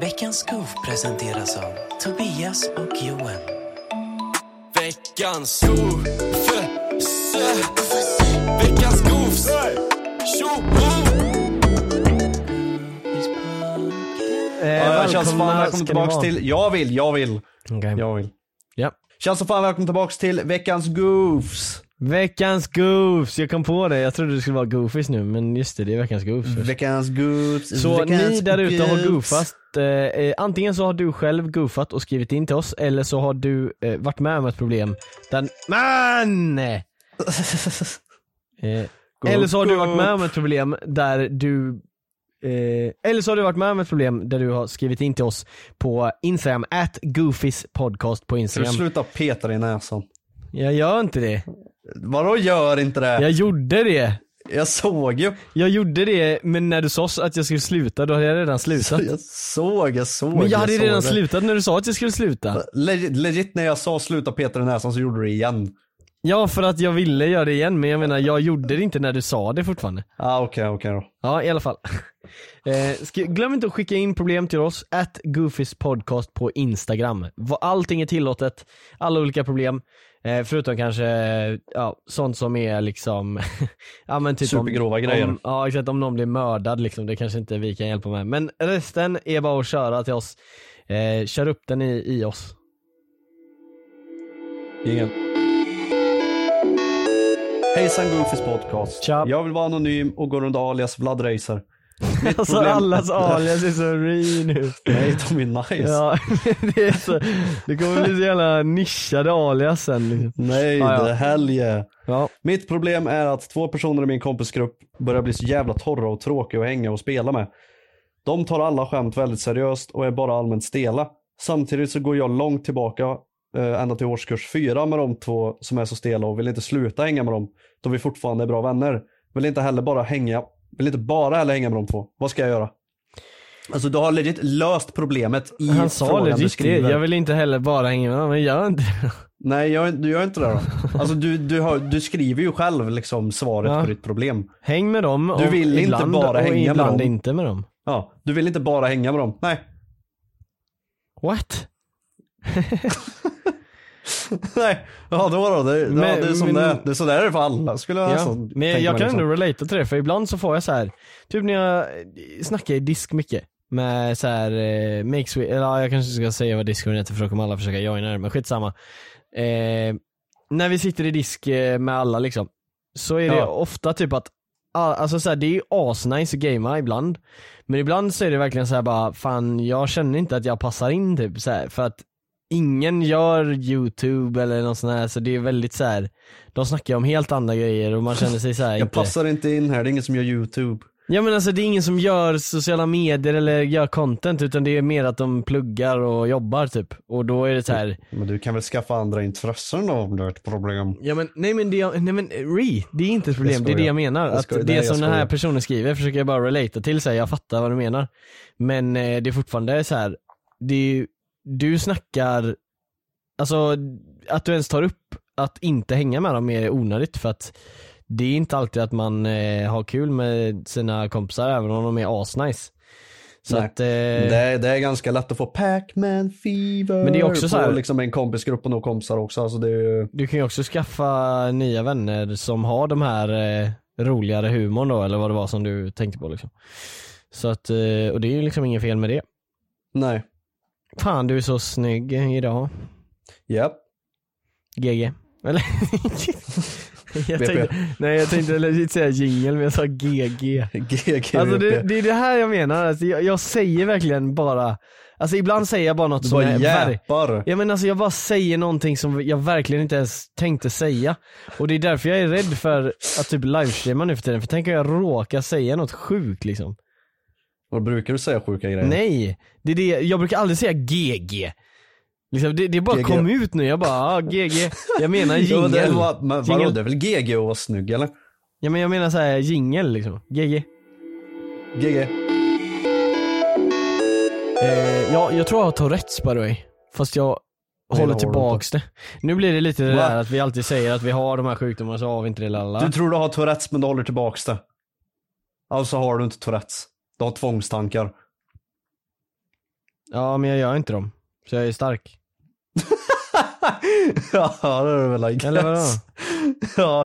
Veckans goof presenteras av Tobias och Johan. Veckans goof. Veckans goofs. Eh, Ja, känns som fan välkomna välkommen tillbaks vara. till, jag vill, jag vill, Okej. jag vill. Ja. Känns som fan välkommen tillbaks till veckans goofs. Veckans goofs, jag kom på det. Jag trodde det skulle vara goofies nu men just det, det är veckans goofs. först. Veckans goofs. Så veckans ni där ute har goofat, eh, eh, antingen så har du själv goofat och skrivit in till oss eller så har du eh, varit med om ett problem där, MAN! Eh, eller så har du varit med om ett problem där du Eh, eller så har du varit med om ett problem där du har skrivit in till oss på Instagram, at goofispodcast på Ska du Instagram. sluta peta dig i näsan? Jag gör inte det. Vadå gör inte det? Jag gjorde det. Jag såg ju. Jag gjorde det, men när du sa att jag skulle sluta, då hade jag redan slutat. Jag såg, jag såg. Men jag hade såg redan det. slutat när du sa att jag skulle sluta. Legit, legit när jag sa sluta dig i näsan så gjorde du det igen. Ja, för att jag ville göra det igen, men jag menar jag gjorde det inte när du sa det fortfarande. ah, okej, okej då. Ja, i alla fall. Eh, glöm inte att skicka in problem till oss, at Goofys podcast på Instagram. Va- Allting är tillåtet, alla olika problem. Eh, förutom kanske, ja, sånt som är liksom, ja men typ Supergrova om, grejer. Om, ja exakt, om någon blir mördad liksom, det kanske inte vi kan hjälpa med. Men resten är bara att köra till oss. Eh, kör upp den i, i oss. Ingen. Hejsan Goofys podcast. Tja. Jag vill vara anonym och gå runt alias Vlad Racer. Alltså problem- allas alias är så re nu. Nej, de är nice. Ja, det är så, det kommer bli så jävla nischade alias sen liksom. Nej, Ja, ja. det hell yeah. Ja. Mitt problem är att två personer i min kompisgrupp börjar bli så jävla torra och tråkiga att hänga och spela med. De tar alla skämt väldigt seriöst och är bara allmänt stela. Samtidigt så går jag långt tillbaka, eh, ända till årskurs fyra med de två som är så stela och vill inte sluta hänga med dem då vi fortfarande är bra vänner. Vill inte heller bara hänga, vill inte bara heller hänga med de två. Vad ska jag göra? Alltså du har legit löst problemet i Han sa legit det, jag vill inte heller bara hänga med men gör inte det. Nej, jag, du gör inte det då. Alltså du, du, har, du skriver ju själv liksom svaret Ja. på ditt problem. Häng med dem Du vill inte ibland, bara hänga med ibland dem. inte med dem. Ja, du vill inte bara hänga med dem. Nej. What? Nej, ja då då. Det, Men- ja, det är som men- det är. Det är sådär det är för alla skulle jag Ja, nästan men jag mig kan liksom. ändå relata till det, för ibland så får jag så här typ när jag snackar i disk mycket med så här eh, make sweet, eller ja, jag kanske ska säga vad disken heter för då kommer alla försöka joina det, men skitsamma. Eh, när vi sitter i disk eh, med alla liksom, så är det Ja. ofta typ att Alltså så här, det är ju asnice att gamea ibland Men ibland så är det verkligen så här bara, fan jag känner inte att jag passar in typ så här, för att Ingen gör youtube eller något sånt här så det är väldigt så här. De snackar om helt andra grejer och man känner sig så här Jag inte passar inte in här, det är ingen som gör YouTube. Ja men alltså det är ingen som gör sociala medier eller gör content utan det är mer att de pluggar och jobbar typ Och då är det så här. Men du kan väl skaffa andra intressen då om du har ett problem. Ja men nej men det, nej men re, det är inte ett problem, det är det jag menar. Jag att det Nej, som den här personen skriver försöker jag bara relata till sig, jag fattar vad du menar. Men eh, det är fortfarande så här. det är, ju- du snackar, alltså att du ens tar upp att inte hänga med dem är onödigt för att det är inte alltid att man eh, har kul med sina kompisar även om de är asnice. Så Nej. att, eh, Det, är, det är ganska lätt att få Pac-Man fever Men det är också så här- liksom en kompisgrupp och några kompisar också. Alltså det är. Du kan ju också skaffa nya vänner som har de här eh, roligare humorn då, eller vad det var som du tänkte på liksom. Så att, eh, och det är ju liksom inget fel med det. Nej. Fan du är så snygg idag. Japp. GG. Eller? jag tänkte, nej jag tänkte legit säga jingle men jag sa GG. GG. Alltså det, det är det här jag menar, alltså, jag, jag säger verkligen bara, alltså ibland säger jag bara något Du som bara är ver- jäpar. Ja men alltså jag bara säger någonting som jag verkligen inte ens tänkte säga. Och det är därför jag är rädd för att typ livestreama nu för tiden, för tänk om jag råkar säga något sjukt liksom. Vad brukar du säga sjuka grejer? Nej, det är det, jag brukar aldrig säga GG. Liksom, det, det bara GG. kom ut nu, jag bara ah, GG. Jag menar det, jingel. var, men vadå, det är väl GG att vara snygg eller? Ja men jag menar såhär jingel liksom, GG. GG. Eh, ja, jag tror jag har Tourettes by the way. Fast jag det håller tillbaks det. Nu blir det lite det Va? där att vi alltid säger att vi har de här sjukdomarna så har vi inte det lalla. Du tror du har Tourettes men du håller tillbaks det. Alltså har du inte Tourettes. Du har tvångstankar. Ja men jag gör inte dem. Så jag är stark. ja, det är väl I guess. Eller vadå? ja,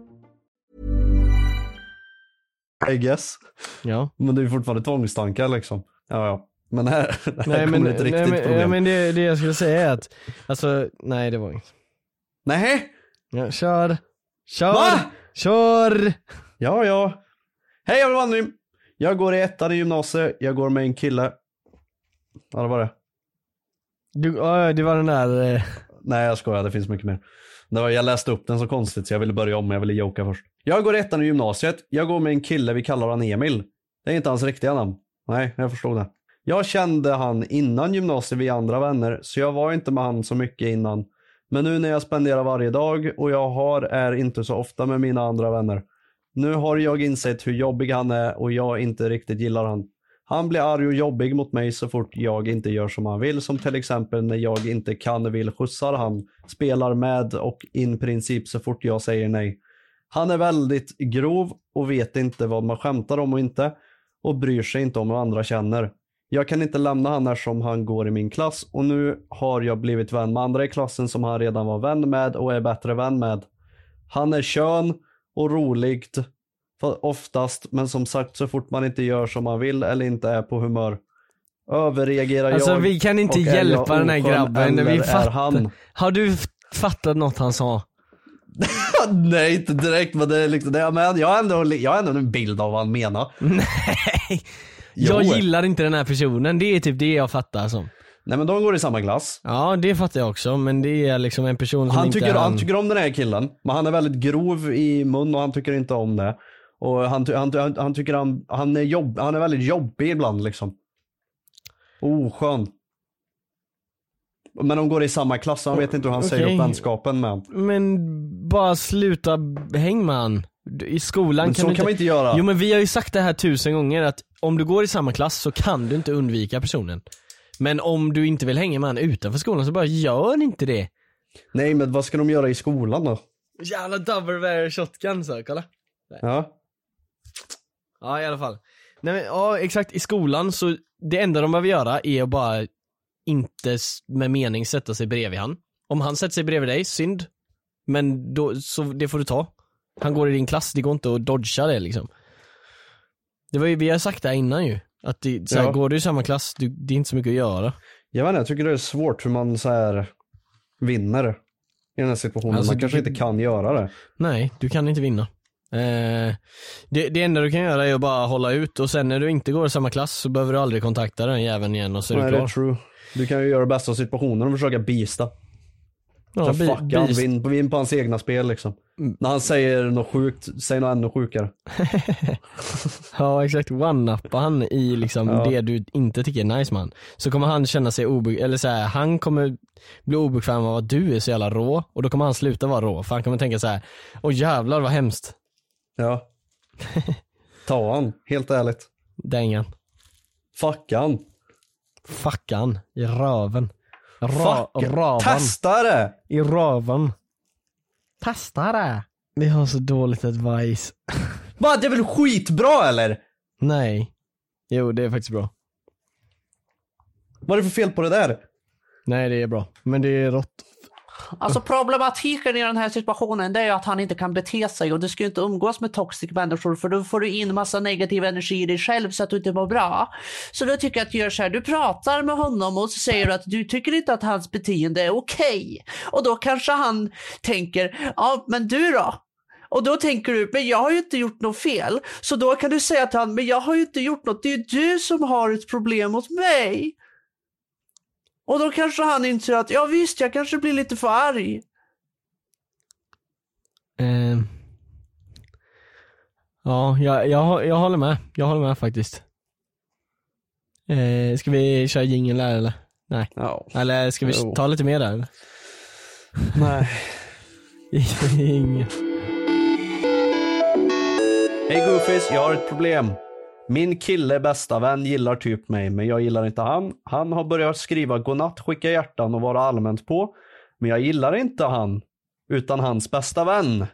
I guess. Ja. Men det är fortfarande tvångstankar liksom. Ja, ja. Men här, här Nej men, kommer ett nej, riktigt men, problem. ja, men det, det jag skulle säga är att, alltså, nej det var inget. Nej! Ja, kör. Kör. Va? Kör. Ja, ja. Hej, jag vill Anonym. Jag går i ettan i gymnasiet. Jag går med en kille. Ja, det var det. Du, ja, det var den där, eh, Nej, jag skojar. Det finns mycket mer. Det var, jag läste upp den så konstigt så jag ville börja om, jag ville joka först. Jag går ettan i gymnasiet. Jag går med en kille, vi kallar han Emil. Det är inte hans riktiga namn. Nej, jag förstod det. Jag kände han innan gymnasiet, vi andra vänner, så jag var inte med han så mycket innan. Men nu när jag spenderar varje dag och jag har är inte så ofta med mina andra vänner. Nu har jag insett hur jobbig han är och jag inte riktigt gillar han. Han blir arg och jobbig mot mig så fort jag inte gör som han vill. Som till exempel när jag inte kan vill skjutsar han. Spelar med och in princip så fort jag säger nej. Han är väldigt grov och vet inte vad man skämtar om och inte. Och bryr sig inte om vad andra känner. Jag kan inte lämna han eftersom han går i min klass och nu har jag blivit vän med andra i klassen som han redan var vän med och är bättre vän med. Han är kön och roligt oftast, men som sagt så fort man inte gör som man vill eller inte är på humör. Överreagerar Alltså jag vi kan inte hjälpa den här grabben. Vi fattar. Har du fattat något han sa? Nej inte direkt men det är liksom, det, men jag har ändå, jag har ändå en bild av vad han menar. Nej. Jo. Jag gillar inte den här personen, det är typ det jag fattar som. Nej men de går i samma klass. Ja det fattar jag också, men det är liksom en person som Han inte tycker, är han tycker om den här killen, men han är väldigt grov i mun och han tycker inte om det. Och han, ty- han, han, han tycker han, han, är jobb, han är väldigt jobbig ibland liksom. Oskön. Men de går i samma klass, han vet inte hur han säger Okej. upp vänskapen med. Men bara sluta häng med han. I skolan Men kan så du kan man inte göra. Jo men vi har ju sagt det här tusen gånger att om du går i samma klass så kan du inte undvika personen. Men om du inte vill hänga med han utanför skolan så bara gör inte det. Nej men vad ska de göra i skolan då? Jävla double barrel shotgun så, kolla. Ja. Ja i alla fall. Nej men ja exakt, i skolan så det enda de behöver göra är att bara inte med mening sätta sig bredvid han. Om han sätter sig bredvid dig, synd. Men då, så det får du ta. Han går i din klass, det går inte att dodga det liksom. Det var ju, vi har sagt det här innan ju. Att det, så här, Ja. går du i samma klass, du, det är inte så mycket att göra. Jag vet inte, jag tycker det är svårt hur man så här vinner i den här situationen. Alltså, man kanske du- inte kan göra det. Nej, du kan inte vinna. Eh, det, det enda du kan göra är att bara hålla ut och sen när du inte går i samma klass så behöver du aldrig kontakta den jäveln igen och så är Nej, du det klar. är true. Du kan ju göra det bästa av situationen och försöka bista. Ja, bi- fucka beast. vinn, vinn på hans egna spel liksom. Mm. När han säger något sjukt, säg något ännu sjukare. Ja exakt, one-uppa han i liksom Ja. det du inte tycker är nice man. Så kommer han känna sig obekväm, eller så här, han kommer bli obekväm av att du är så jävla rå och då kommer han sluta vara rå för han kommer tänka så här: åh jävlar vad hemskt. Ja. Ta han, helt ärligt. Dängan. Fucka han. Fucka han i röven. Ra- Fuck. ravan. Testa det! I röven. Testa det. Vi har så dåligt advice. Va, det är väl skitbra eller? Nej. Jo det är faktiskt bra. Vad är det för fel på det där? Nej det är bra, men det är rått. Alltså problematiken i den här situationen det är ju att han inte kan bete sig och du ska ju inte umgås med toxic människor för då får du in massa negativ energi i dig själv så att du inte mår bra. Så då tycker jag att du gör så här, du pratar med honom och så säger du att du tycker inte att hans beteende är okej. Och då kanske han tänker, ja men du då? Och då tänker du, men jag har ju inte gjort något fel. Så då kan du säga till honom, men jag har ju inte gjort något, det är ju du som har ett problem mot mig. Och då kanske han inser att, ja visst, jag kanske blir lite för arg. Eh, ja, jag, jag, jag håller med. Jag håller med faktiskt. Eh, ska vi köra jingeln där eller? Nej. Ja. Eller ska vi Jo. ta lite mer där? eller? Nej. Ingen. Hej Goofies, jag har ett problem. Min kille bästa vän gillar typ mig, men jag gillar inte han. Han har börjat skriva godnatt, skicka hjärtan och vara allmänt på. Men jag gillar inte han, utan hans bästa vän.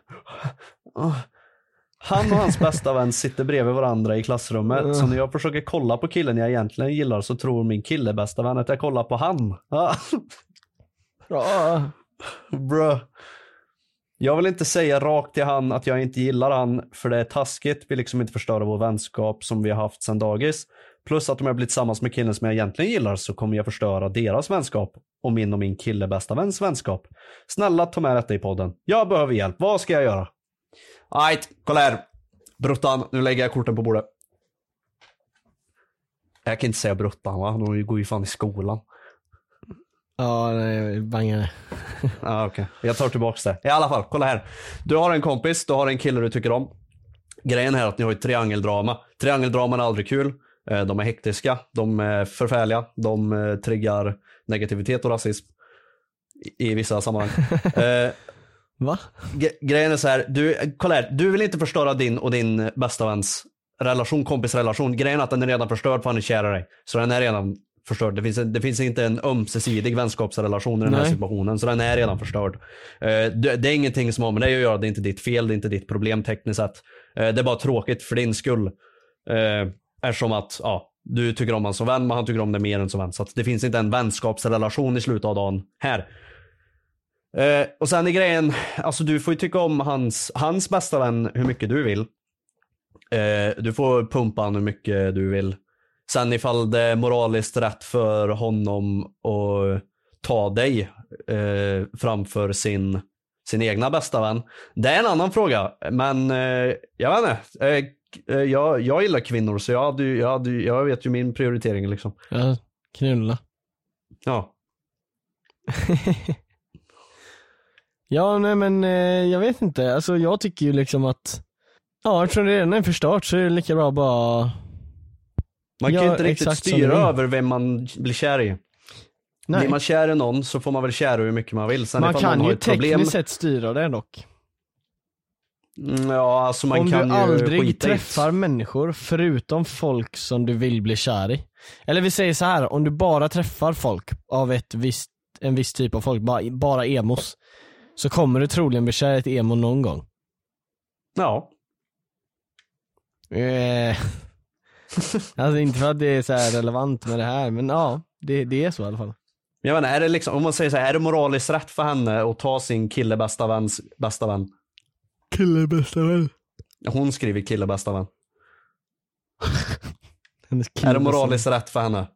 Han och hans bästa vän sitter bredvid varandra i klassrummet, så när jag försöker kolla på killen jag egentligen gillar så tror min kille bästa vän att jag kollar på han. Bra. Jag vill inte säga rakt till han att jag inte gillar han, för det är taskigt. Vill liksom inte förstöra vår vänskap som vi har haft sedan dagis. Plus att om jag blir tillsammans med killen som jag egentligen gillar så kommer jag förstöra deras vänskap och min och min kille bästa väns vänskap. Snälla ta med detta i podden. Jag behöver hjälp. Vad ska jag göra? Ajt, kolla här. Bruttan, nu lägger jag korten på bordet. Jag kan inte säga bruttan va? De går ju fan i skolan. Ja, nej, bangar. Ja, okej. Jag tar tillbaks det. I alla fall, kolla här. Du har en kompis, du har en kille du tycker om. Grejen är att ni har ett triangeldrama. Triangeldraman är aldrig kul. Eh, De är hektiska, de är förfärliga, de eh, triggar negativitet och rasism. I, vissa sammanhang. Eh, Va? Grejen är så här, du, kolla här, du vill inte förstöra din och din bästa väns relation, kompisrelation. Grejen är att den är redan förstörd för han är kär i dig. Så den är redan förstörd. Det finns, det finns inte en ömsesidig vänskapsrelation i den här Nej. situationen. Så den är redan förstörd. Eh, det, det är ingenting som har med dig att göra. Det är inte ditt fel, det är inte ditt problem tekniskt sett. Eh, det är bara tråkigt för din skull. Eh, eftersom att, ja, du tycker om honom som vän, men han tycker om dig mer än som vän. Så det finns inte en vänskapsrelation i slutet av dagen här. Eh, och sen är grejen, alltså du får ju tycka om hans, hans bästa vän hur mycket du vill. Eh, du får pumpa han hur mycket du vill. Sen ifall det är moraliskt rätt för honom att ta dig eh, framför sin, sin egna bästa vän. Det är en annan fråga, men eh, jag vet inte. Eh, eh, jag, jag gillar kvinnor så jag, hade, jag, hade, jag vet ju min prioritering liksom. Ja, knulla. Ja. Ja, nej men eh, jag vet inte. Alltså jag tycker ju liksom att, ja eftersom det redan är förstört så är det lika bra bara Man kan Ja, ju inte riktigt styra över vem man blir kär i. Nej. Blir man kär i någon så får man väl kära hur mycket man vill. Sen Man kan har ju ett problem. tekniskt sett styra det dock. Mm, Ja, alltså man Om kan du ju aldrig träffar människor förutom folk som du vill bli kär i. Eller vi säger så här, om du bara träffar folk av ett visst, en viss typ av folk, bara, bara emos. Så kommer du troligen bli kär i ett emo någon gång. Ja. Eh, alltså inte för att det är så här relevant med det här, men ja, det, det är så i alla fall. Jag inte, är det liksom, om man säger så här, är det moraliskt rätt för henne att ta sin kille bästa väns bästa vän? Kille bästa vän. Hon skriver kille bästa vän. Hennes kille Är det bästa moraliskt rätt för henne?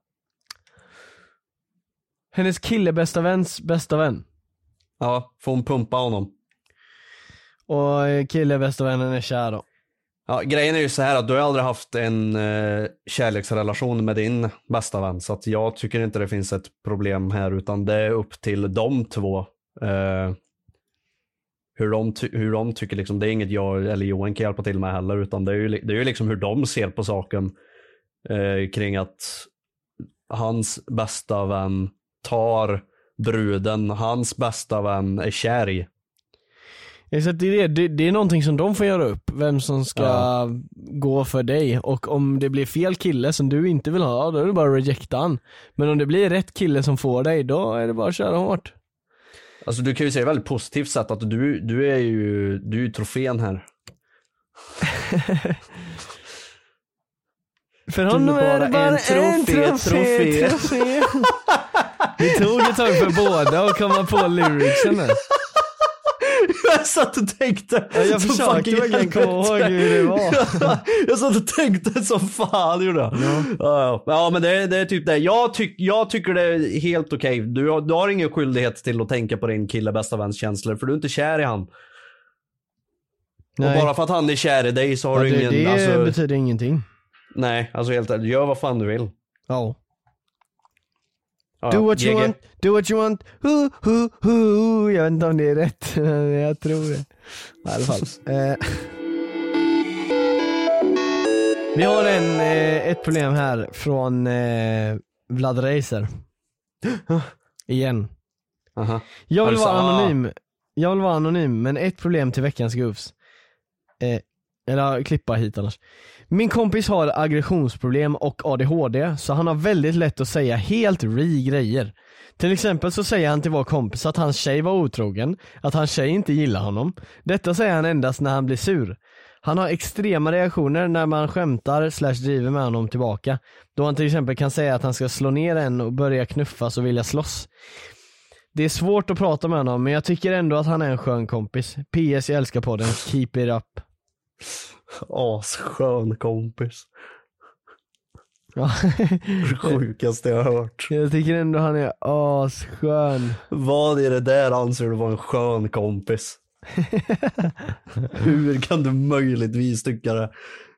Hennes kille bästa väns bästa vän. Ja, får hon pumpa honom? Och eh, kille bästa vännen är kär då. Ja, grejen är ju så här att du har aldrig haft en eh, kärleksrelation med din bästa vän. Så att jag tycker inte det finns ett problem här utan det är upp till de två. Eh, hur, de hur de tycker liksom, det är inget jag eller Johan kan hjälpa till med heller utan det är ju, det är ju liksom hur de ser på saken. Eh, kring att hans bästa vän tar bruden hans bästa vän är kär i. Ja, Så det, är det, det, det är någonting som de får göra upp, vem som ska Ja. gå för dig och om det blir fel kille som du inte vill ha, då är det bara att rejecta han. Men om det blir rätt kille som får dig, då är det bara att köra hårt. Alltså du kan ju säga väldigt positivt sätt att du, du är ju, du är ju trofén här. För honom är det bara en trofé, trofé, trofé. Det tog ett tag för båda att komma på lyricsen. Jag satt och tänkte. Ja, jag försökte verkligen komma ihåg hur det var. jag satt och tänkte som fan gjorde jag. Ja. Ja, men det, det är typ det. Jag, tyck, jag tycker det är helt okej. Du, har- du har ingen skyldighet till att tänka på din kille bästa väns känslor för du är inte kär i han. Nej. Och bara för att han är kär i dig så har Ja, du det, ingen, det alltså, betyder ingenting. nej alltså helt ärligt, gör vad fan du vill. Ja. Ja, Do what you want, do what you want, hu, hu, hu. Jag vet inte om det är rätt, men jag tror det. I alla fall. Eh. Vi har en, eh, ett problem här från eh, Vlad Racer. Igen. Aha. Jag vill vara anonym. Jag vill vara anonym, men ett problem till veckans goofs. Eh, eller klippa hit annars. Min kompis har aggressionsproblem och ADHD, så han har väldigt lätt att säga helt re grejer. Till exempel så säger han till vår kompis att hans tjej var otrogen, att hans tjej inte gillar honom. Detta säger han endast när han blir sur. Han har extrema reaktioner när man skämtar slash driver med honom tillbaka. Då han till exempel kan säga att han ska slå ner en och börja knuffas och vilja slåss. Det är svårt att prata med honom men jag tycker ändå att han är en skön kompis. PS jag älskar podden, keep it up. Asskön kompis. Ja. Det sjukaste jag har hört. jag tycker ändå han är asskön. Vad är det där anser du vara en skön kompis? Hur kan du möjligtvis tycka det?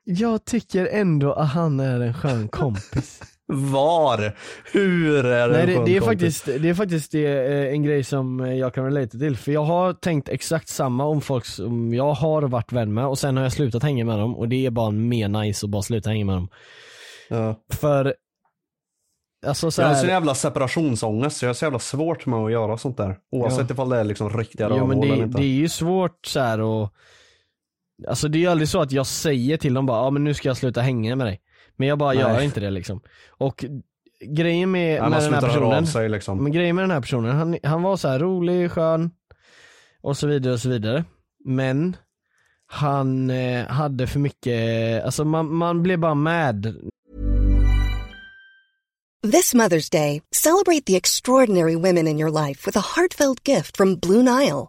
Jag tycker ändå att han är en skön kompis. Var? Hur är det Nej det, det är faktiskt, det är faktiskt det, eh, en grej som jag kan relate till. För jag har tänkt exakt samma om folk som jag har varit vän med och sen har jag slutat hänga med dem och det är bara mer nice att bara sluta hänga med dem. Ja. För, alltså så Jag har här, så jävla separationsångest så jag har så jävla svårt med att göra sånt där. Oavsett ifall det är liksom riktiga rövhål eller det, inte. det är ju svårt så här och Alltså det är ju aldrig så att jag säger till dem bara, ja men nu ska jag sluta hänga med dig. Men jag bara Nej. gör inte det liksom. Och grejen med, med den här personen, sig liksom. men grejen med den här personen, han, han var så här rolig, skön och så vidare och så vidare. Men han eh, hade för mycket, alltså man, man blev bara mad This Mother's Day, celebrate the extraordinary women in your life with a heartfelt gift from Blue Nile.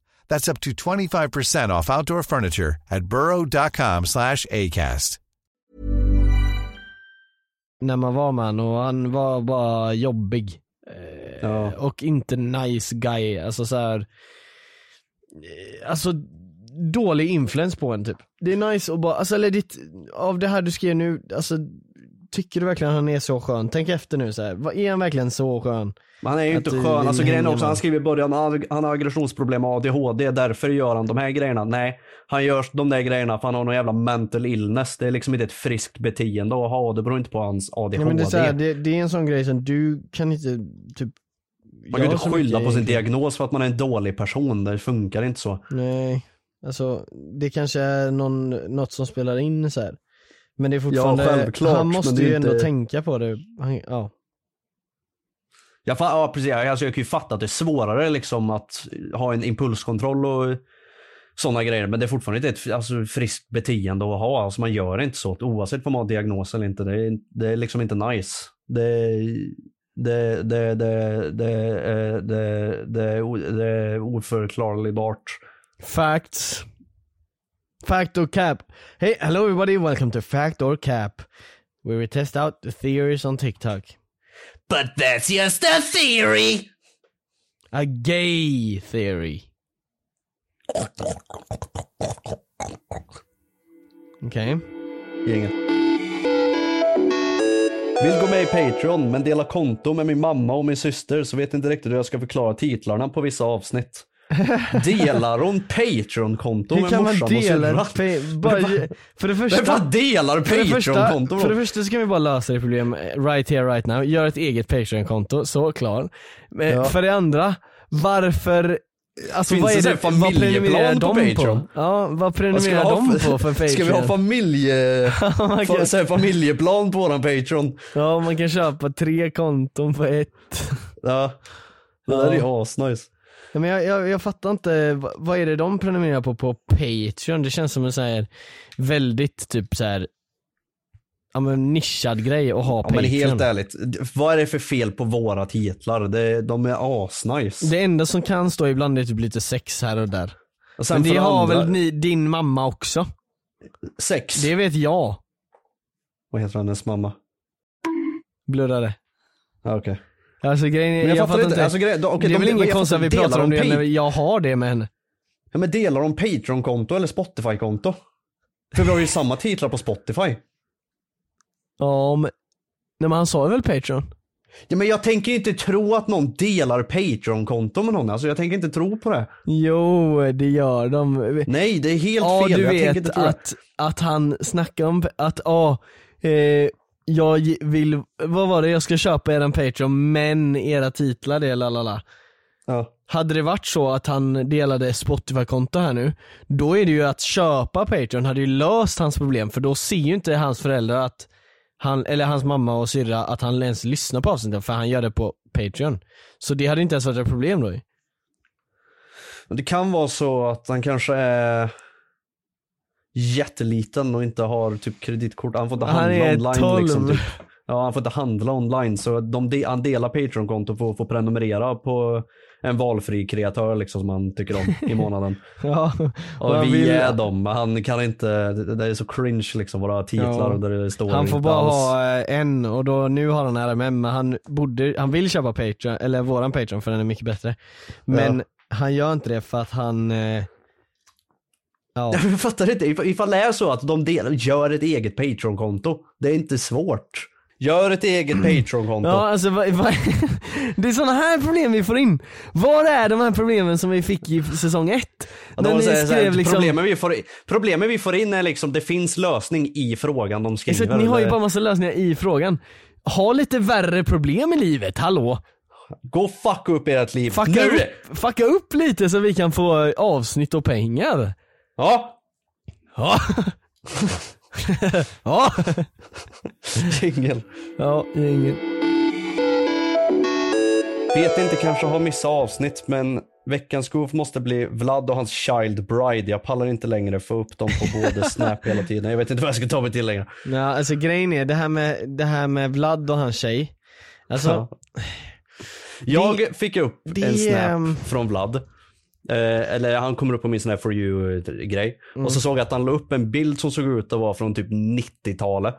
That's up to 25% off outdoor furniture at burrow.com slash ACAST. när man var med och han var bara jobbig. Eh, Ja. Och inte nice guy, alltså så här. eh, Alltså dålig influens på en typ. Det är nice att bara, alltså eller ditt, av det här du skrev nu, alltså tycker du verkligen han är så skön? Tänk efter nu så här. är han verkligen så skön? Men han är ju Att inte skön. Alltså grejen också, han skriver i början, han han har aggressionsproblem och ADHD, därför gör han de här grejerna. Nej, han gör de där grejerna för han har någon jävla mental illness. Det är liksom inte ett friskt beteende att ha, det beror inte på hans ADHD. Ja, men det, är så här, det, det är en sån grej som du kan inte typ man kan inte skylla på sin diagnos för att man är en dålig person, det funkar inte så. Nej, alltså det kanske är någon, något som spelar in så här. Men det är fortfarande, självklart, han måste ju ändå inte- tänka på det. Han, ja. Jag, ja, precis, alltså, jag kan ju fatta att det är svårare liksom att ha en impulskontroll och sådana grejer. Men det är fortfarande inte ett alltså, friskt beteende att ha. Alltså, man gör inte så oavsett om man har diagnos eller inte. Det är, det är liksom inte nice. Det, det, det, det, det, det, det, det är oförklarligt. Facts. Fact or cap. Hey, hello everybody, welcome to Fact or Cap. Where we test out the theories on TikTok. But that's just a theory. A gay theory. Okej. Gänget. Vill gå med i Patreon men dela konto med min mamma och min syster så vet inte riktigt hur jag ska förklara titlarna på vissa avsnitt. Delar hon Patreon-konto med kan man morsan och dela syrran? ett pa- bara, För det Vem första, fan delar Patreon-konto? för det första så kan vi bara lösa det problem right here right now. Gör ett eget Patreon-konto, så klar. Eh, Ja. För det andra, varför Alltså Finns vad är det det, vad familjeplan på Patreon? på? Ja, vad Vad ska prenumererar ha de på för Patreon? Ska vi ha familje... Kan- så här familjeplan på våran Patreon? Ja, man kan köpa tre konton på ett. Ja. Det där är ju asnice. Ja, men jag, jag, jag fattar inte, vad, är det de prenumererar på på Patreon? Det känns som en så här väldigt typ så här ja men nischad grej att ha Ja, Patreon. men helt ärligt, vad är det för fel på våra titlar? Det, de är asnice. Det enda som kan stå ibland är typ lite sex här och där. Och men det har andra- väl ni, din mamma också? Sex? Det vet jag. Vad heter hennes mamma? Blurrade. Ja, okej. Alltså grejen är, Men jag, jag fattar inte, inte. alltså, grejen- okej, det är de- väl inget konstigt att vi pratar om de det när jag har det med henne. Ja, men delar de Patreon-konto eller Spotify-konto? För vi har ju samma titlar på Spotify. Ja men, nej men han sa väl Patreon? Ja, men jag tänker inte tro att någon delar Patreon-konto med någon. Alltså jag tänker inte tro på det. Jo, det gör de. Nej, det är helt ja, fel. du jag vet att, att han snackar om att, ja, eh, jag vill, vad var det, jag ska köpa eran Patreon men era titlar det lalala. Ja. Hade det varit så att han delade Spotify-konto här nu, då är det ju att köpa Patreon hade ju löst hans problem för då ser ju inte hans föräldrar att han, eller hans mamma och syrra att han ens lyssnar på avsnittet för han gör det på Patreon. Så det hade inte ens varit ett problem då ju. Det kan vara så att han kanske är jätteliten och inte har typ kreditkort. Han får inte Han handla är online 12. liksom. Typ. Ja, han får inte handla online så de de, han delar Patreon-konto för att få prenumerera på en valfri kreatör liksom som han tycker om i månaden. Ja, Och vi vill- är dem, men han kan inte, det är så cringe liksom våra titlar Ja. där det står Han får bara alls. ha eh, en och då, nu har han RMM men han borde, han vill köpa Patreon, eller våran Patreon för den är mycket bättre. Men han gör inte det för att han, eh, ja. Jag fattar inte, If- ifall det är så att de delar, gör ett eget Patreon-konto. Det är inte svårt. Gör ett eget Patreon-konto. Ja alltså vad, vad, det är sådana här problem vi får in. Var är de här problemen som vi fick i säsong ett? Ja, När de ni säger så här, skrev liksom, problemen, vi får, problemen vi får in är liksom, det finns lösning i frågan de skriver. exakt, ni har ju bara massa lösningar i frågan. Ha lite värre problem i livet, hallå? Gå fucka upp ert liv. Fucka nu! upp, fucka upp lite så vi kan få avsnitt och pengar. Ja! Ja. ja. Jingel. Ja, ingen. Vet inte, kanske har missat avsnitt, men veckans goof måste bli Vlad och hans child bride. Jag pallar inte längre få upp dem på både Snap hela tiden. Jag vet inte vad jag ska ta mig till längre. Ja, alltså grejen är det här med, det här med Vlad och hans tjej. Alltså, Ja. Jag fick upp det- en snap ehm, från Vlad. Eh, eller han kommer upp på min sån här for you grej. Mm. Och så såg jag att han la upp en bild som såg ut att vara från typ 90-talet.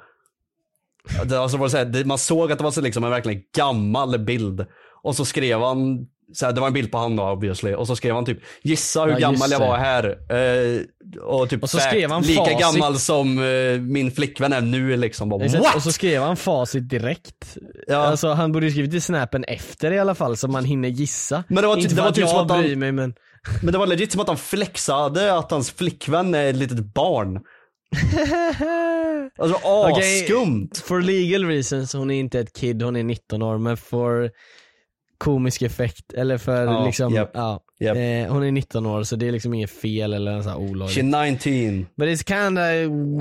Det, alltså var så här, man såg att det var så liksom en verkligen gammal bild. Och så skrev han, så här, det var en bild på han då obviously. Och så skrev han typ gissa hur Ja, gammal jag var här. Eh, och typ Och så fact, skrev han lika facit. gammal som eh, min flickvän är nu liksom. Bara, What? och så skrev han facit direkt. Ja. Alltså han borde ju skrivit i snappen efter i alla fall så man hinner gissa. Men det var Inte det var typ som att han- mig men Men det var legit som att han flexade att hans flickvän är ett litet barn. Alltså asskumt. For legal reasons, hon är inte ett kid, hon är 19 år men för komisk effekt eller för Ja, liksom, japp, ja. japp. Eh, hon är 19 år så det är liksom inget fel eller så här olagligt. She 19. But it's kinda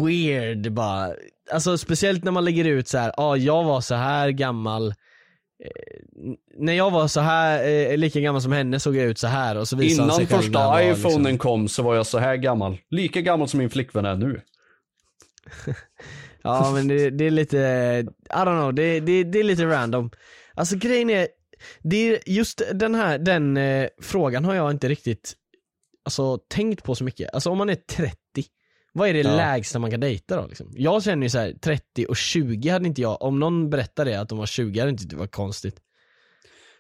weird bara. Alltså speciellt när man lägger ut så här, ja ah, jag var så här gammal när jag var så här eh, lika gammal som henne såg jag ut så här och så visade Innan sig första iPhonen liksom. kom så var jag så här gammal. Lika gammal som min flickvän är nu. Ja men det, det är lite, I don't know, det, det, det är lite random. Alltså grejen är, det är just den här, den eh, frågan har jag inte riktigt alltså, tänkt på så mycket. Alltså om man är 30, vad är det Ja. lägsta man kan dejta då? Liksom? Jag känner ju så här, 30 och 20 hade inte jag, om någon berättade det att de var 20 hade inte det varit konstigt.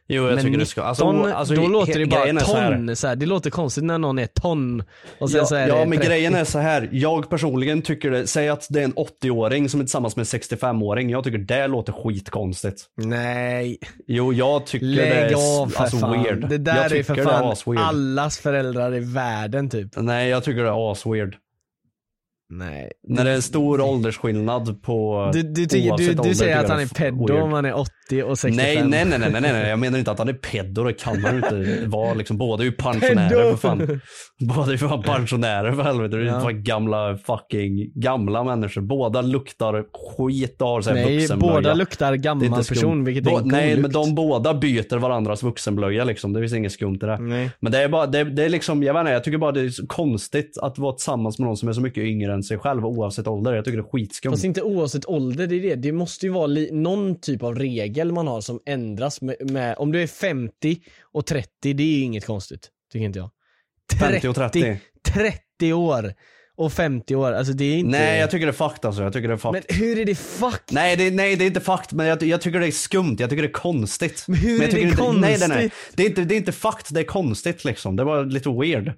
Jo jag men tycker det ska, alltså, 19, alltså, då låter det bara är så här- ton, så här. det låter konstigt när någon är ton och sen ja, så är ja det men 30. grejen är så här. jag personligen tycker det, säg att det är en 80-åring som är tillsammans med en 65-åring, jag tycker det låter skitkonstigt. Nej, Jo jag tycker det lägg är av för alltså, fan. weird. Det där är för det är fan asweird. allas föräldrar i världen typ. Nej jag tycker det är asweird. Nej. När det är en stor åldersskillnad på Du, du, tycker, du, du säger att han är weird. om han är 80 och 65. Nej, nej, nej, nej, nej, nej, jag menar inte att han är pedo, det kan ju inte vara liksom. Båda är ju pensionärer för fan. Båda är ju fan pensionärer för helvete. Det är Ja. fan gamla fucking gamla människor. Båda luktar skit och har såhär Nej, vuxenblöja. båda luktar gammal person vilket är en god Nej, men lukt. de båda byter varandras vuxenblöja liksom. Det finns inget skumt i det. Nej. Men det är bara, det, det är liksom, jag vet inte, jag tycker bara det är konstigt att vara tillsammans med någon som är så mycket yngre än sig själv oavsett ålder. Jag tycker det är skitskumt. Fast inte oavsett ålder, det är det. Det måste ju vara någon typ av regel man har som ändras med, med om du är 50 och 30, det är ju inget konstigt. Tycker inte jag. 50 och 30. 30 år och 50 år, alltså det är inte... Nej, jag tycker det är fucked alltså. Jag tycker det är fucked. Men hur är det fuck? Nej det, nej, det är inte fakt, men jag, jag tycker det är skumt. Jag tycker det är konstigt. Men hur jag är det inte, Nej, nej, nej. konstigt? Det är, inte, det är inte fakt, det är konstigt liksom. Det var lite weird.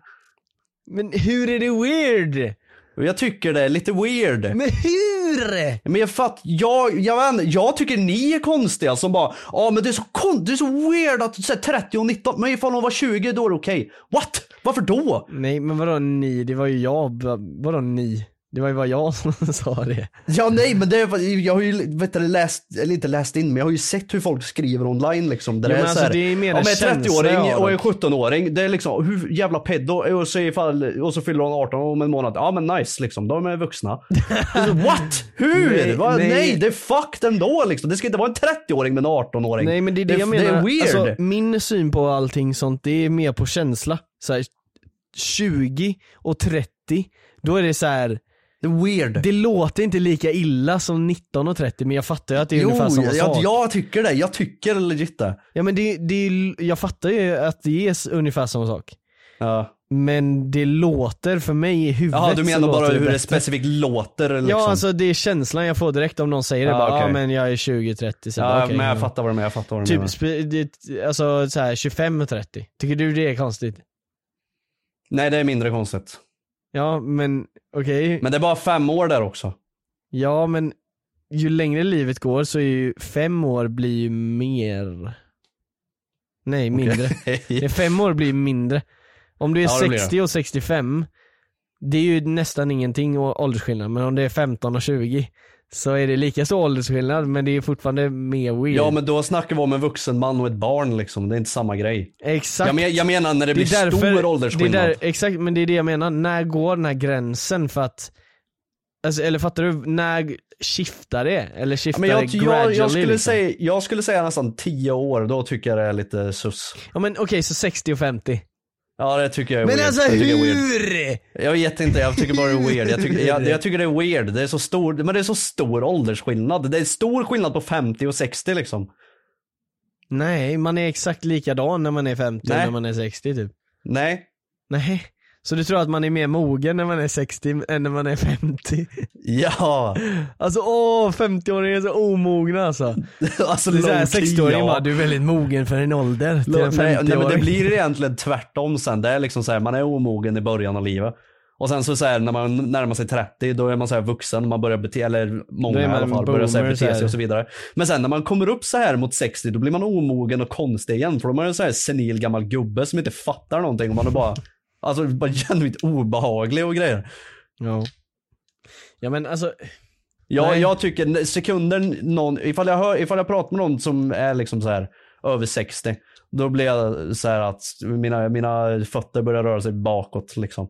Men hur är det weird? Jag tycker det är lite weird. Men hur? Men jag fatt, jag, jag, vet jag tycker ni är konstiga som bara, ja men det är så kon, det är så weird att säger 30 och 19, men ifall hon var 20 då är det okej. What? Varför då? Nej men vadå ni? Det var ju jag, vadå ni? Det var ju bara jag som sa det. Ja nej men det är, jag har ju vet du, läst, eller inte läst in men jag har ju sett hur folk skriver online liksom. Där Jo, det är men så här, alltså, det är mer om en jag är känsla 30-åring jag har och dock. 17-åring, det är liksom hur jävla pedo och så, ifall, och så fyller hon 18 om en månad. Ja men nice liksom, de är vuxna. Alltså, What? Hur? Nej, Va? Nej, nej. det är fucked ändå liksom. Det ska inte vara en 30-åring med en 18-åring. Nej men det är det, jag menar. Det är weird. Alltså, min syn på allting sånt, det är mer på känsla. Så här, 20 och 30, då är det så här. Det är weird. Det låter inte lika illa som 19 och 30 men jag fattar ju att det är ungefär samma jag, sak. jag tycker det. Jag tycker legit det. Ja men det, det, jag fattar ju att det är ungefär samma sak. Ja. Men det låter för mig i huvudet Jaha, du menar bara låter hur det bättre. specifikt låter liksom? Ja alltså det är känslan jag får direkt om någon säger det Ja, bara, ja okej. men jag är 20-30 så Ja, okej, men jag ja. fattar vad du menar, jag fattar vad du Typ, menar. det, alltså så här 25-30. Tycker du det är konstigt? Nej det är mindre konstigt. Ja men okej. Men det är bara fem år där också. Ja men ju längre livet går så är ju fem år blir ju mer Nej mindre. Är fem år blir mindre. Om du är Ja, det blir det. 60 och 65 Det är ju nästan ingenting å- åldersskillnad men om det är 15 och 20 Så är det lika stor åldersskillnad men det är fortfarande mer weird. Ja men då snackar vi om en vuxen man och ett barn liksom, det är inte samma grej. Exakt. Jag, men, jag menar när det, blir är därför- stor åldersskillnad. Det är där, exakt, men det är det jag menar. När går den här gränsen för att Alltså, eller fattar du? När skiftar det? Eller skiftar men jag, det gradually jag, skulle liksom? säga, jag skulle säga nästan 10 år, då tycker jag det är lite sus. Ja men okej, så 60 och 50. Ja det tycker jag är Men weird. alltså jag hur? Jag vet inte, jag tycker bara det är weird. Jag tycker, jag, jag tycker det är weird. Det är så stor, men det är så stor åldersskillnad. Det är stor skillnad på 50 och 60 liksom. Nej, man är exakt likadan när man är 50 och Nej. när man är 60 typ. Nej. Nej. Så du tror att man är mer mogen när man är 60 än när man är 50? Ja. Alltså åh, 50-åringar är så omogna alltså. alltså Det är såhär low key, 60-åringen ja. bara, du är väldigt mogen för en ålder till en Nej, nej, men det 50-åring. blir egentligen tvärtom sen. Det är liksom så här, man är omogen i början av livet. Och sen så, så här, när man närmar sig 30 då är man så här vuxen, man börjar bete eller många i alla fall, börjar så här bete sig och så vidare. Men sen när man kommer upp så här mot 60 då blir man omogen och konstig igen. För då är man en så här senil gammal gubbe som inte fattar någonting och man är bara, alltså bara genuint obehaglig och grejer. Ja. Ja men alltså, Nej. jag tycker sekunder någon, ifall jag, hör, ifall jag pratar med någon som är liksom så här över 60, då blir jag så här att mina, mina fötter börjar röra sig bakåt liksom.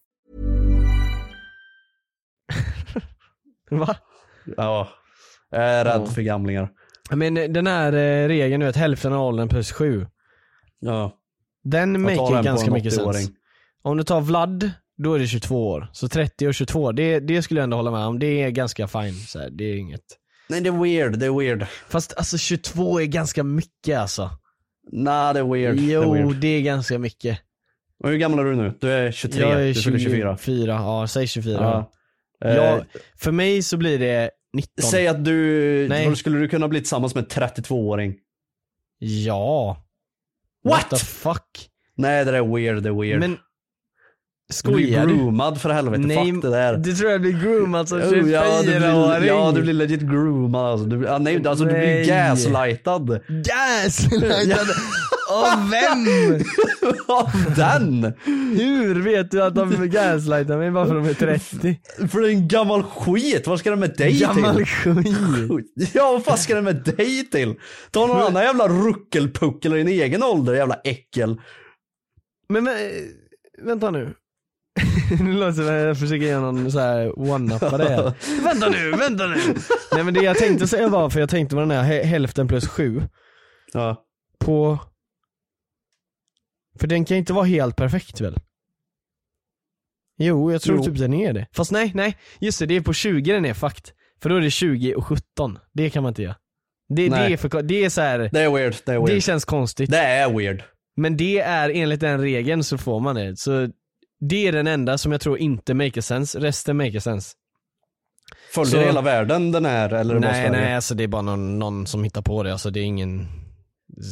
Va? Ja. Jag är rädd för gamlingar. Men den här eh, regeln nu att hälften av åldern plus sju. Ja. Den maker den ganska mycket 80-åring. sens. Om du tar Vlad, då är det 22 år. Så 30 och 22, det, det skulle jag ändå hålla med om. Det är ganska fine. Så här, det är inget. Nej det är weird, det är weird. Fast alltså 22 är ganska mycket alltså. Nej det är weird. Jo, det är weird. det är ganska mycket. Och hur gammal är du nu? Du är 23, Jag är du fyller 24. 24, ja säg 24. Ja. Eh, Ja, för mig så blir det 19. Säg att du, Nej. skulle du kunna bli tillsammans med en 32-åring. Ja. What? the fuck? Nej det där är weird, det är weird. Men skojar du? groomad för helvete, Nej, fuck det där. du tror jag blir groomad som Oh, ja, du 24-åring? blir, ja du blir legit groomad alltså. Du, ja, nej, alltså du blir Nej. gaslightad. Gaslightad? Av vem? Av den! Hur vet du att de gaslightar mig bara för att de är 30? För det är en gammal skit, vad ska det med dig Gammal till? skit. Ja vad fan ska det med dig till? Ta någon annan jävla ruckelpuckel i din egen ålder, jävla äckel. Men, men vänta nu. nu låter det som att jag försöker göra någon så här one-uppa det här. vänta nu, vänta nu. Nej men det jag tänkte säga var, för jag tänkte på den här hä- hälften plus sju. Ja. På... För den kan inte vara helt perfekt väl? Jo, jag tror Jo. typ den är det. Fast nej, nej. Just det, det är på 20 den är fakt. För då är det 20 och 17. Det kan man inte göra. Det, det är för, det är så här, Det är weird, det är weird. det känns konstigt. Det är weird. Men det är enligt den regeln så får man det. Så det är den enda som jag tror inte maker sense, resten maker sense. Följer Så- hela världen den här eller Nej nej alltså det är bara någon, någon som hittar på det, alltså det är ingen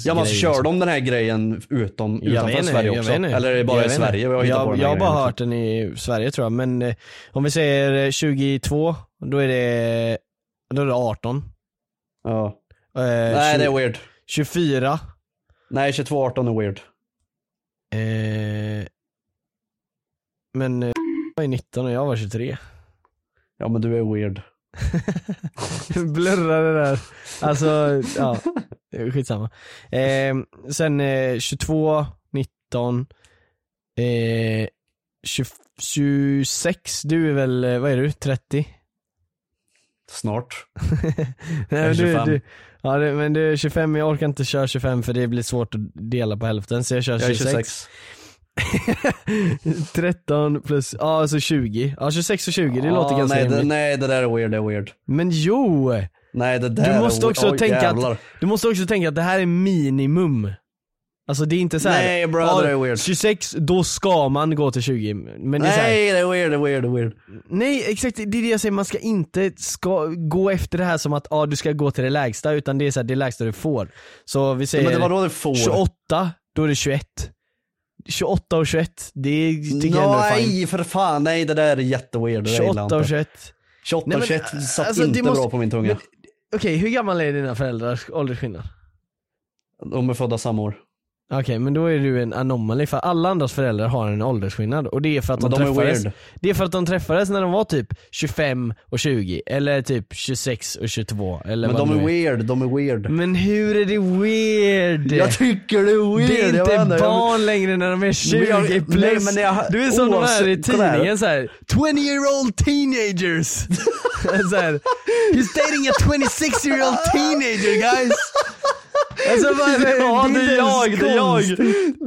Ja men alltså, kör liksom. de den här grejen utom, Jag utanför Sverige jag också? Eller är det bara Jag i Sverige hittat jag, på den Jag har bara hört den i Sverige tror jag, men eh, om vi säger eh, 22, då är det, då är det 18. Ja. Eh, Nej det är weird. 24. Nej 22-18 är weird. Eh, men eh, jag är 19 och jag var 23. Ja men du är weird. Blurra det där. Alltså, ja. Skitsamma. Eh, sen eh, 22, 19, eh, 20, 26, du är väl, eh, vad är du, 30? Snart. Nej, Jag är men du, 25. du, ja, det, men du är 25, jag orkar inte köra 25 för det blir svårt att dela på hälften så jag kör Jag är 26. 26. 13 plus, ja alltså 20. Ja 26 och 20, det Ja, låter ganska nej, rimligt. nej det där är weird, det är weird. Men jo! Nej det där Du måste är också. Oj, tänka jävlar. att, du måste också tänka att det här är minimum. Alltså det är inte så här, Nej, bro, det är weird. 26, då ska man gå till 20. Men det är så här, Nej det är weird, det är weird, det är weird. nej exakt, det är det jag säger, man ska inte ska gå efter det här som att ah, du ska gå till det lägsta, utan det är så här, det lägsta du får. Så vi säger men det var då får. 28, då är det 21. 28 och 21, det tycker jag ändå är fine. Nej för fan, nej det där är jätteweird. Det där gillar jag 28 och inte. 21. 28 Nej, och men, 21 satt alltså, inte måste- bra på min tunga. Okej, hur gamla är dina föräldrars åldersskillnad? De är födda samma år. Okej, men då är du en anomaly för alla andras föräldrar har en åldersskillnad och det är för att Men de, de är träffades. Det är för att de träffades när de var typ 25 och 20 eller typ 26 och 22 eller Men de är weird, de är weird. Men hur är det weird? Jag tycker det är weird. det är jag inte jag- barn längre när de är 20 Men jag- plus. nej, men jag- du är som de här i oavsett- tidningen såhär, 20 year old teenagers. så här, He's dating a 26 year old teenager guys. Alltså, vad, Ja det är jag, det är jag,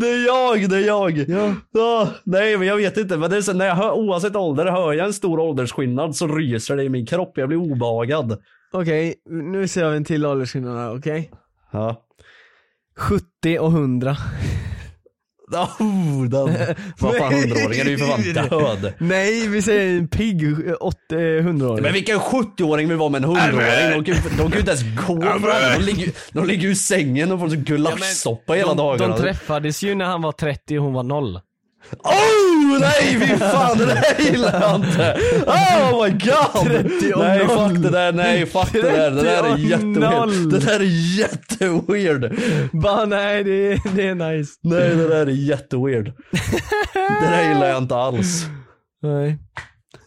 det är jag, det är jag. Ja. Ja, nej men jag vet inte, men det är så, när jag hör, oavsett ålder, hör jag en stor åldersskillnad så ryser det i min kropp, jag blir obehagad. Okej, nu ser vi en till åldersskillnad här, okej? Ja. 70 och 100. Oh, den. Vad fan hundraåringen är ju för fan död. Nej, vi säger en pigg 100-åring. Men vilken 70-åring vill vara med en hundraåring? De, de kan ju inte ens gå fram. De ligger, de ligger ju i sängen och får så gulaschsoppa hela de, dagarna. De träffades ju när han var 30 och hon var noll. Oh nej fy fan det där gillar jag inte! Oh my god! 30 och nej fuck det där, nej fuck det där, det där är 30 och noll. jätteweird. Det där är jätteweird. Bara nej, det, det är nice. Nej det där är jätteweird. Det där gillar jag inte alls. Nej.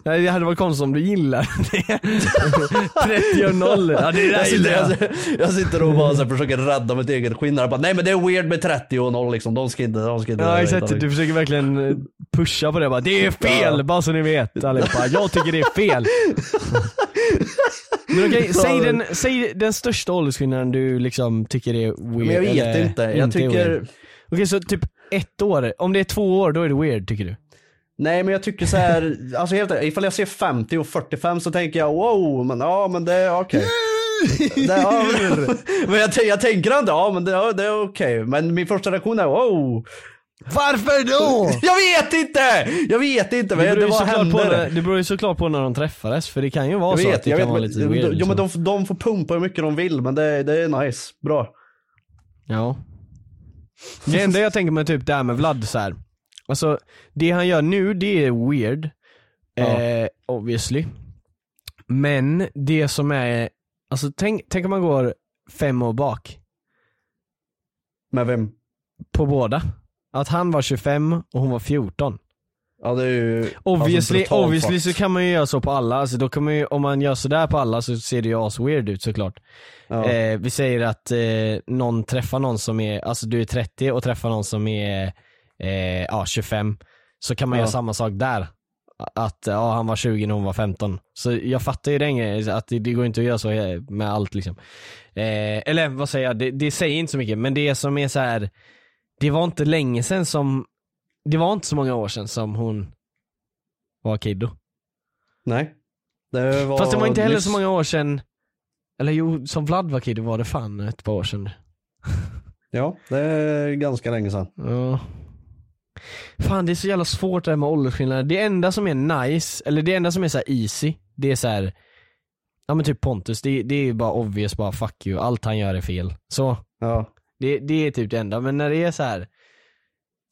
Nej det hade varit konstigt om du gillar det. 30 och 0. Ja det där Jag sitter, jag. jag, jag sitter och bara så här, försöker rädda mitt eget skinn här. Bara, Nej men det är weird med 30 och 0 liksom, de ska inte, de ska inte Ja exakt, du försöker verkligen eh, pusha på det bara, det är fel! Ja. Bara så ni vet allihopa, jag tycker det är fel. Men okej, säg, den, säg den största åldersskillnaden du liksom tycker är weird. Men jag vet inte, jag tycker... Okej så typ ett år, om det är två år då är det weird tycker du? Nej men jag tycker så här, alltså helt ifall jag ser 50 och 45 så tänker jag wow, men ja men det är okej. Det, ja, men, men jag, jag tänker inte, ja men det, ja, det är okej. Men min första reaktion är wow. Varför då? Jag vet inte! Jag vet inte, men Det såklart på när, det beror ju såklart på när de träffades, för det kan ju vara Jag så vet, att det jag kan vet, vara men, lite weird. jo men liksom. de, de får pumpa hur mycket de vill men det, det är nice, bra. Ja. Det enda jag tänker mig typ det här med Vlad så här. Alltså det han gör nu det är weird. Ja. Eh, obviously. Men det som är, alltså tänk, tänk om man går fem år bak Med vem? på båda. Att han var 25 och hon var 14. Ja det är ju Obviously, alltså, obviously så kan man ju göra så på alla, alltså då kan man ju, om man gör sådär på alla så ser det ju as weird ut såklart. Ja. Eh, vi säger att eh, någon träffar någon som är, alltså du är 30 och träffar någon som är eh, ja, 25. Så kan man Ja. göra samma sak där. Att ja, han var 20 när hon var 15. Så jag fattar ju den grejen, att det, det går inte att göra så eh, med allt liksom. Eh, eller vad säger jag, det, det säger inte så mycket, men det som är så här. det var inte länge sedan som, det var inte så många år sedan som hon var kiddo. Nej. Det var Fast det var inte heller så många år sedan, eller jo, som Vlad var kiddo var det fan ett par år sedan. Ja, det är ganska länge sedan. Ja. Fan det är så jävla svårt det här med åldersskillnader. Det enda som är nice, eller det enda som är så här easy, det är så här. Ja men typ Pontus, det, det är ju bara obvious, bara fuck you, allt han gör är fel. Så, Ja. det, det är typ det enda, men när det är så här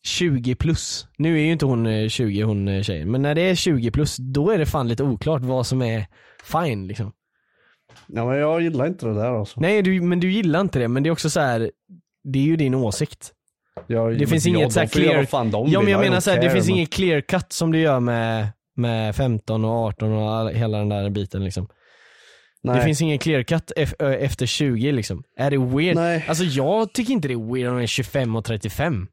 20 plus, nu är ju inte hon eh, 20 hon eh, tjejen, men när det är 20 plus, då är det fan lite oklart vad som är fine liksom. Ja men jag gillar inte det där alltså. Nej du, men du gillar inte det, men det är också så här. det är ju din åsikt. Jag, Det finns ja, inget de så här får göra clear, fan de ja men jag menar don't så här, det finns men- inget clear cut som du gör med, med 15 och 18 och all, hela den där biten liksom. Nej. Det finns ingen clear cut efter 20 liksom. Är det weird? Nej. Alltså jag tycker inte det är weird om det är 25 och 35.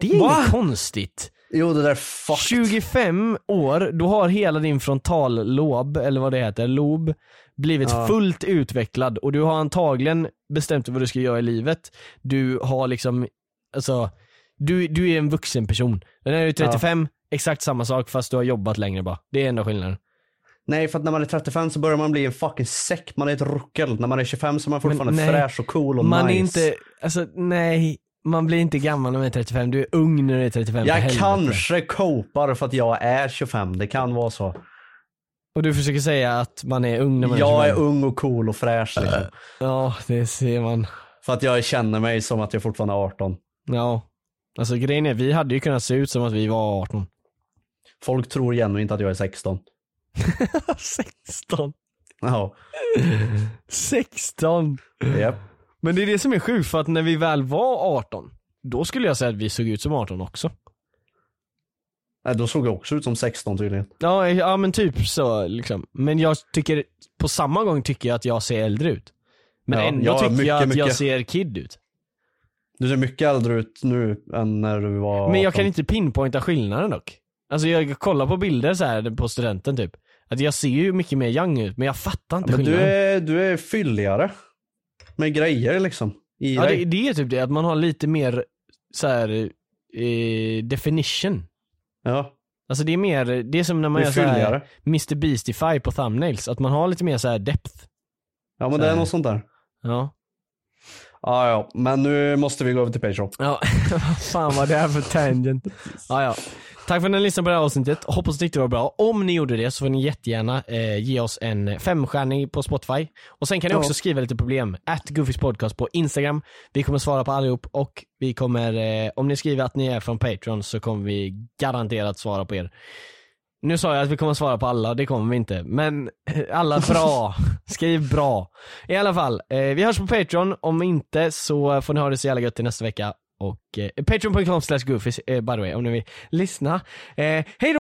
Det är Va? inget konstigt. Jo det där fuck. 25 år, då har hela din frontallob, eller vad det heter, lob, blivit Ja. fullt utvecklad och du har antagligen bestämt vad du ska göra i livet. Du har liksom, alltså, du, du är en vuxen person. När du är 35, exakt samma sak fast du har jobbat längre bara. Det är enda skillnaden. Nej för att när man är 35 så börjar man bli en fucking säck, man är ett ruckel. När man är 25 så är man fortfarande nej. fräsch och cool och man nice. är inte, alltså nej, man blir inte gammal när man är 35, du är ung när du är 35 för Jag kanske copar för att jag är 25, det kan vara så. Och du försöker säga att man är ung när man Jag är är 25? ung och cool och fräsch liksom. Ja, det ser man. För att jag känner mig som att jag fortfarande är 18. Ja. Alltså grejen är, vi hade ju kunnat se ut som att vi var 18. Folk tror genuint att jag är 16. 16. Ja. 16. Japp. Men det är det som är sjukt för att när vi väl var 18, då skulle jag säga att vi såg ut som 18 också. Nej, då såg jag också ut som 16 tydligen. Ja, ja men typ så liksom. Men jag tycker, på samma gång tycker jag att jag ser äldre ut. Men Ja, ändå ja, tycker mycket, jag att jag mycket. ser kid ut. Du ser mycket äldre ut nu än när du var 18. Men jag kan inte pinpointa skillnaden dock. Alltså jag kollar på bilder så här på studenten typ. Att jag ser ju mycket mer young ut, men jag fattar inte Men du skillnaden. är, du är fylligare. Med grejer liksom. i Ja dig. det, det är typ det, att man har lite mer så här eh, definition. Ja. Alltså det är mer, det är som när man gör så här fylligare. Mr Beastify på thumbnails, att man har lite mer så här depth. ja men det är något sånt där. Ja. Ja ja, men nu måste vi gå över till Patreon. Ja, fan vad det är för tangent. Ja, ja. Tack för att ni lyssnade på det här avsnittet. Hoppas ni tyckte det var bra. Om ni gjorde det så får ni jättegärna eh, ge oss en femstjärning på Spotify. Och sen kan ni Ja. också skriva lite problem. At Goofys podcast på Instagram. Vi kommer svara på allihop och vi kommer, eh, om ni skriver att ni är från Patreon så kommer vi garanterat svara på er. Nu sa jag att vi kommer svara på alla, det kommer vi inte. Men eh, alla bra. Skriv bra. I alla fall, eh, vi hörs på Patreon. Om inte så får ni ha det så jävla gött till nästa vecka. Och eh, patreon.com slash goofies eh, by the way om ni vill lyssna. Eh, hej då!